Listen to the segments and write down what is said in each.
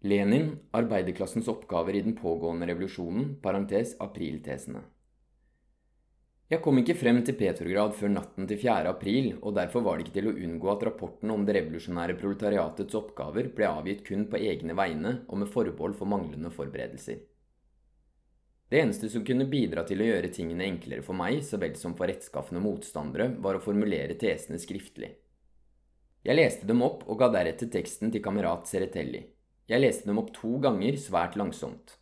Lenin, arbeiderklassens oppgaver i den pågående revolusjonen, parentes apriltesene. Jeg kom ikke frem til Petrograd før natten til 4. april, og derfor var det ikke til å unngå at rapporten om det revolusjonære proletariatets oppgaver ble avgitt kun på egne vegne og med forbehold for manglende forberedelser. Det eneste som kunne bidra til å gjøre tingene enklere for meg, så vel som for rettskaffende motstandere, var å formulere tesene skriftlig. Jeg leste dem opp og ga deretter teksten til kamerat Seretelli. Jeg leste dem opp to ganger svært langsomt.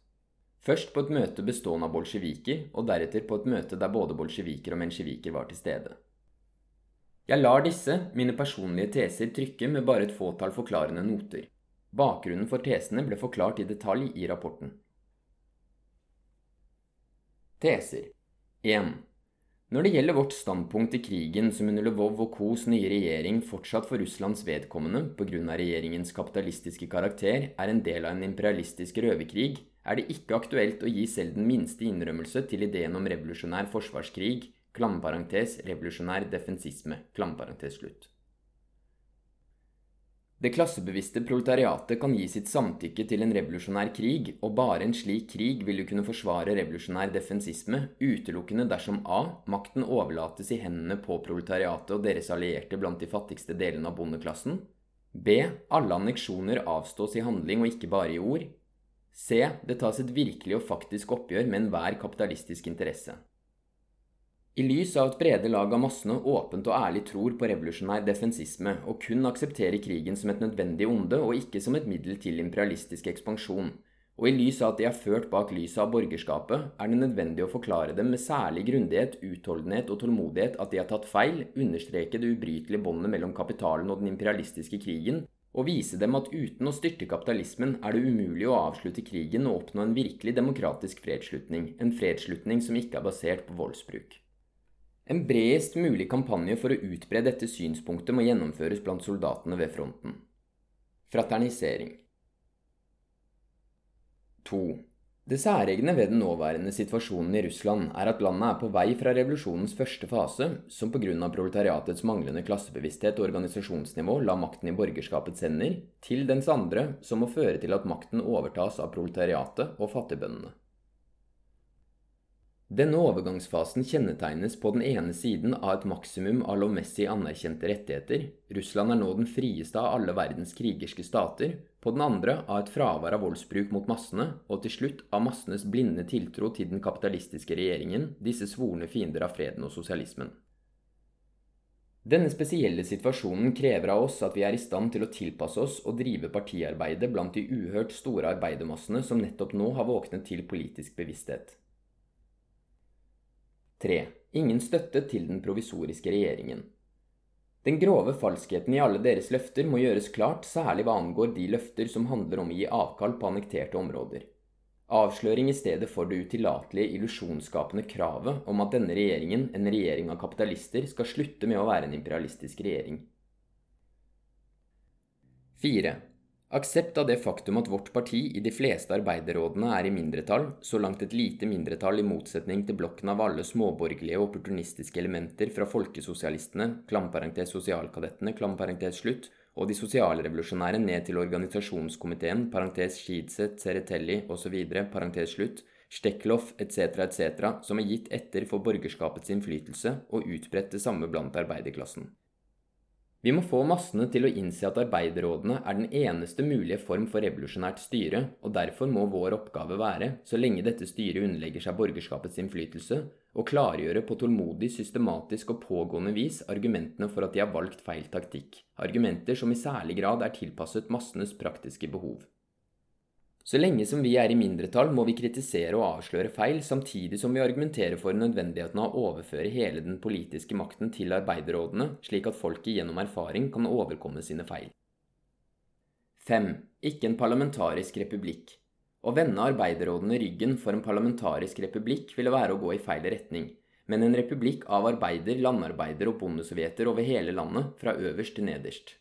Først på et møte bestående av bolsjeviker, og deretter på et møte der både bolsjeviker og mensjeviker var til stede. Jeg lar disse, mine personlige teser, trykke med bare et fåtall forklarende noter. Bakgrunnen for tesene ble forklart i detalj i rapporten. Teser 1. Når det gjelder vårt standpunkt i krigen som under Lvov og Kos nye regjering fortsatt for Russlands vedkommende av regjeringens kapitalistiske karakter er en del av en imperialistisk røverkrig, er det ikke aktuelt å gi selv den minste innrømmelse til ideen om revolusjonær forsvarskrig, klamparentes revolusjonær defensisme, klamparentes slutt. Det klassebevisste proletariatet kan gi sitt samtykke til en revolusjonær krig, og bare en slik krig vil kunne forsvare revolusjonær defensisme utelukkende dersom a. makten overlates i hendene på proletariatet og deres allierte blant de fattigste delene av bondeklassen, b. alle anneksjoner avstås i handling og ikke bare i ord, C. Det tas et virkelig og faktisk oppgjør med enhver kapitalistisk interesse. I lys av at brede lag av massene åpent og ærlig tror på revolusjonær defensisme og kun aksepterer krigen som et nødvendig onde og ikke som et middel til imperialistisk ekspansjon, og i lys av at de er ført bak lyset av borgerskapet, er det nødvendig å forklare dem med særlig grundighet, utholdenhet og tålmodighet at de har tatt feil, understreke det ubrytelige båndet mellom kapitalen og den imperialistiske krigen, og vise dem at uten å styrte kapitalismen er det umulig å avslutte krigen og oppnå en virkelig demokratisk fredsslutning, en fredsslutning som ikke er basert på voldsbruk. En bredest mulig kampanje for å utbre dette synspunktet må gjennomføres blant soldatene ved fronten. Fraternisering 2. Det særegne ved den nåværende situasjonen i Russland er at landet er på vei fra revolusjonens første fase, som av proletariatets manglende klassebevissthet og organisasjonsnivå la makten i borgerskapets hender, til dens andre, som må føre til at makten overtas av proletariatet og fattigbøndene. Denne overgangsfasen kjennetegnes på den ene siden av et maksimum av lovmessig anerkjente rettigheter, Russland er nå den frieste av alle verdens krigerske stater, på den andre av et fravær av voldsbruk mot massene, og til slutt av massenes blinde tiltro til den kapitalistiske regjeringen, disse svorne fiender av freden og sosialismen. Denne spesielle situasjonen krever av oss at vi er i stand til å tilpasse oss og drive partiarbeidet blant de uhørt store arbeidermassene som nettopp nå har våknet til politisk bevissthet. 3. Ingen støtte til den provisoriske regjeringen. Den grove falskheten i alle deres løfter må gjøres klart, særlig hva angår de løfter som handler om å gi avkall på annekterte områder. Avsløring i stedet for det utillatelige, illusjonsskapende kravet om at denne regjeringen, en regjering av kapitalister, skal slutte med å være en imperialistisk regjering. 4. Aksept av det faktum at vårt parti i de fleste arbeiderrådene er i mindretall, så langt et lite mindretall i motsetning til blokken av alle småborgerlige og opportunistiske elementer fra folkesosialistene, klamparentes sosialkadettene, klamparentes slutt, og de sosialrevolusjonære ned til organisasjonskomiteen, parentes Schidseth, Seretelli osv., parentes slutt, Stekloff etc., etc., som er gitt etter for borgerskapets innflytelse og utbredt det samme blant arbeiderklassen. Vi må få massene til å innse at arbeiderrådene er den eneste mulige form for revolusjonært styre, og derfor må vår oppgave være, så lenge dette styret underlegger seg borgerskapets innflytelse, å klargjøre på tålmodig, systematisk og pågående vis argumentene for at de har valgt feil taktikk, argumenter som i særlig grad er tilpasset massenes praktiske behov. Så lenge som vi er i mindretall, må vi kritisere og avsløre feil, samtidig som vi argumenterer for nødvendigheten av å overføre hele den politiske makten til arbeiderrådene, slik at folket gjennom erfaring kan overkomme sine feil. 5. Ikke en parlamentarisk republikk. Å vende arbeiderrådene ryggen for en parlamentarisk republikk ville være å gå i feil retning, men en republikk av arbeider, landarbeider og bondesovjeter over hele landet, fra øverst til nederst.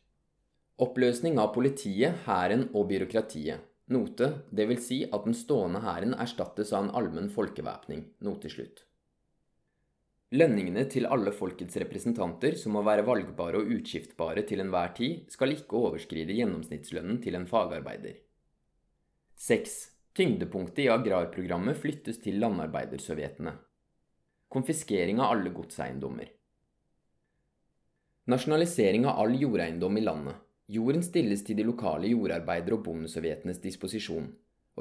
Oppløsning av politiet, hæren og byråkratiet. Note, vil si at den stående hæren erstattes av en allmenn folkevæpning. Note slutt. Lønningene til alle folkets representanter, som må være valgbare og utskiftbare til enhver tid, skal ikke overskride gjennomsnittslønnen til en fagarbeider. 6. Tyngdepunktet i agrarprogrammet flyttes til landarbeidersovjetene. Konfiskering av alle godseiendommer. Nasjonalisering av all jordeiendom i landet. Jorden stilles til de lokale jordarbeidere og bondesovjetenes disposisjon.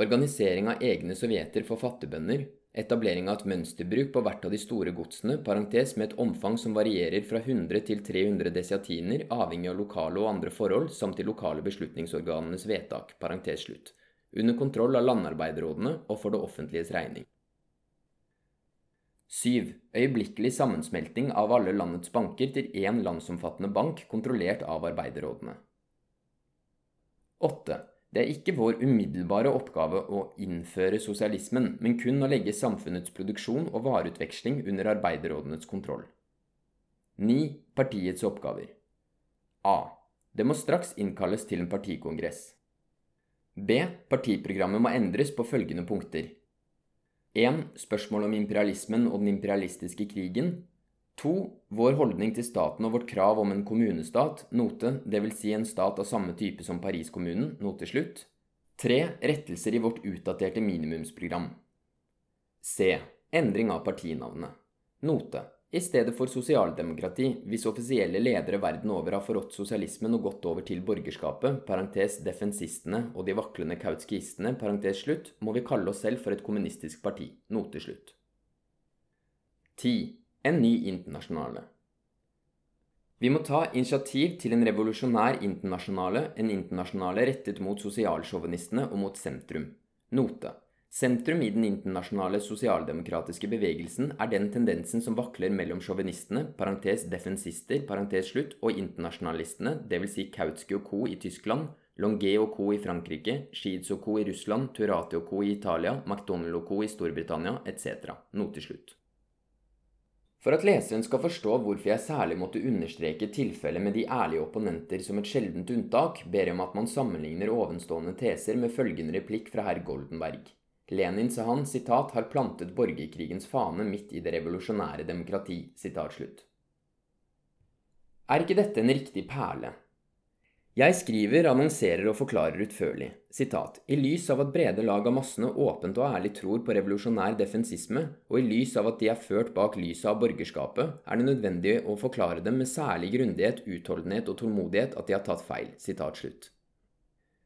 Organisering av egne sovjeter for fattigbønder. Etablering av et mønsterbruk på hvert av de store godsene, parentes med et omfang som varierer fra 100 til 300 desiatiner, avhengig av lokale og andre forhold, samt de lokale beslutningsorganenes vedtak, parentes slutt. Under kontroll av landarbeiderrådene og for det offentliges regning. 7. Øyeblikkelig sammensmelting av alle landets banker til én landsomfattende bank kontrollert av arbeiderrådene. 8. Det er ikke vår umiddelbare oppgave å innføre sosialismen, men kun å legge samfunnets produksjon og vareutveksling under arbeiderrådenes kontroll. 9. Partiets oppgaver A. Det må straks innkalles til en partikongress. B. Partiprogrammet må endres på følgende punkter. 1. Spørsmål om imperialismen og den imperialistiske krigen. 2. Vår holdning til staten og vårt krav om en kommunestat, note, dvs. Si en stat av samme type som Paris-kommunen, note slutt. 3. Rettelser i vårt utdaterte minimumsprogram. C. Endring av partinavnet. Note. I stedet for sosialdemokrati, hvis offisielle ledere verden over har forrådt sosialismen og gått over til borgerskapet, parentes defensistene og de vaklende kautskistene, parentes slutt, må vi kalle oss selv for et kommunistisk parti. Note slutt. 10. En ny internasjonale. Vi må ta initiativ til en revolusjonær internasjonale, en internasjonale rettet mot sosialsjåvinistene og mot sentrum. Note. Sentrum i den internasjonale sosialdemokratiske bevegelsen er den tendensen som vakler mellom sjåvinistene, parentes defensister, parentes slutt, og internasjonalistene, dvs. Si Kautsky og co. i Tyskland, Longuet og co. i Frankrike, Schieds og co. i Russland, Turati og co. i Italia, McDonald og co. i Storbritannia, etc. Note slutt. For at leseren skal forstå hvorfor jeg særlig måtte understreke tilfellet med de ærlige opponenter som et sjeldent unntak, ber jeg om at man sammenligner ovenstående teser med følgende replikk fra herr Goldenberg. Lenin, sa han, sitat, har plantet borgerkrigens fane midt i det revolusjonære demokrati. Sitat slutt. Er ikke dette en riktig perle? Jeg skriver, annonserer og forklarer utførlig. Sitat. I lys av at brede lag av massene åpent og ærlig tror på revolusjonær defensisme, og i lys av at de er ført bak lyset av borgerskapet, er det nødvendig å forklare dem med særlig grundighet, utholdenhet og tålmodighet at de har tatt feil. Sitat slutt.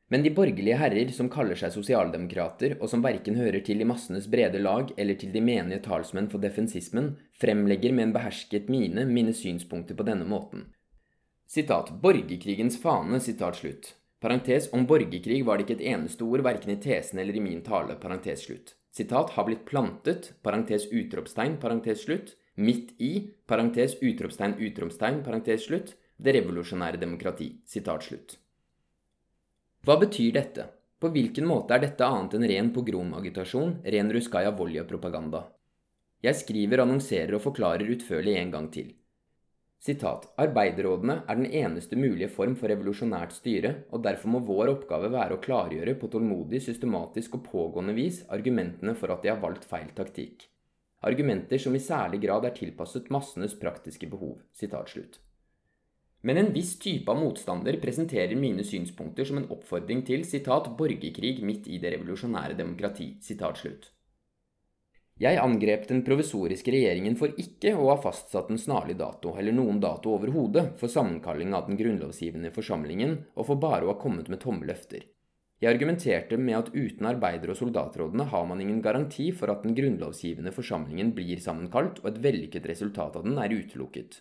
Men de borgerlige herrer som kaller seg sosialdemokrater, og som verken hører til i massenes brede lag eller til de menige talsmenn for defensismen, fremlegger med en behersket mine mine synspunkter på denne måten. Sitat, borgerkrigens fane, sitat slutt. Parentes, om borgerkrig var det ikke et eneste ord verken i tesen eller i min tale, parentes slutt. Sitat, har blitt plantet, parentes utropstegn, parentes slutt, midt i, parentes utropstegn, utropstegn, parentes slutt, det revolusjonære demokrati, sitat slutt. Hva betyr dette? På hvilken måte er dette annet enn ren pogromagitasjon, ren ruskaja volja-propaganda? Jeg skriver, annonserer og forklarer utførlig en gang til. Sitat, Arbeiderrådene er den eneste mulige form for revolusjonært styre, og derfor må vår oppgave være å klargjøre på tålmodig, systematisk og pågående vis argumentene for at de har valgt feil taktikk. Argumenter som i særlig grad er tilpasset massenes praktiske behov. Sitat. Men en viss type av motstander presenterer mine synspunkter som en oppfordring til sitat, 'borgerkrig midt i det revolusjonære demokrati'. Slutt. Jeg angrep den provisoriske regjeringen for ikke å ha fastsatt en snarlig dato, eller noen dato overhodet, for sammenkalling av den grunnlovsgivende forsamlingen, og for bare å ha kommet med tomme løfter. Jeg argumenterte med at uten arbeider- og soldatrådene har man ingen garanti for at den grunnlovsgivende forsamlingen blir sammenkalt, og et vellykket resultat av den er utelukket.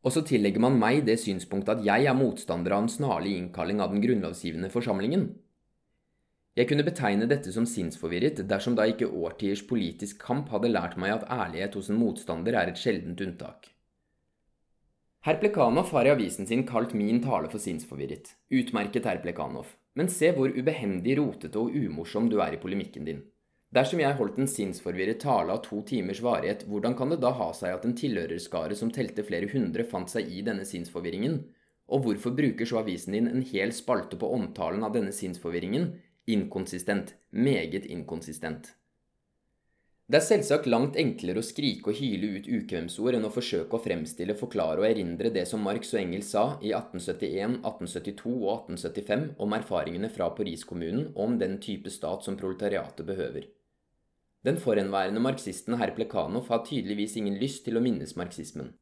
Og så tillegger man meg det synspunktet at jeg er motstander av en snarlig innkalling av den grunnlovsgivende forsamlingen. Jeg kunne betegne dette som sinnsforvirret dersom da ikke årtiers politisk kamp hadde lært meg at ærlighet hos en motstander er et sjeldent unntak. Herr Plekanov har i avisen sin kalt min tale for sinnsforvirret. Utmerket, herr Plekanov, men se hvor ubehendig rotete og umorsom du er i polemikken din. Dersom jeg holdt en sinnsforvirret tale av to timers varighet, hvordan kan det da ha seg at en tilhørerskare som telte flere hundre, fant seg i denne sinnsforvirringen? Og hvorfor bruker så avisen din en hel spalte på omtalen av denne sinnsforvirringen? Inkonsistent. Meget inkonsistent. Det er selvsagt langt enklere å skrike og hyle ut ukvemsord enn å forsøke å fremstille, forklare og erindre det som Marx og Engels sa i 1871, 1872 og 1875 om erfaringene fra Paris-kommunen og om den type stat som proletariatet behøver. Den forhenværende marxisten herr Plekhanov har tydeligvis ingen lyst til å minnes marxismen.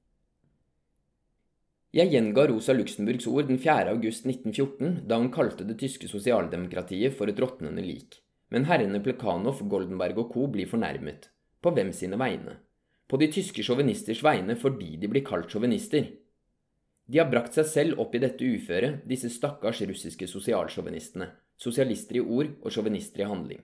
Jeg gjenga Rosa Luxemburgs ord den 4. august 1914, da hun kalte det tyske sosialdemokratiet for et råtnende lik. Men herrene Plekhanov, Goldenberg og co. blir fornærmet. På hvem sine vegne? På de tyske sjåvinisters vegne fordi de blir kalt sjåvinister. De har brakt seg selv opp i dette uføret, disse stakkars russiske sosialsjåvinistene. Sosialister i ord og sjåvinister i handling.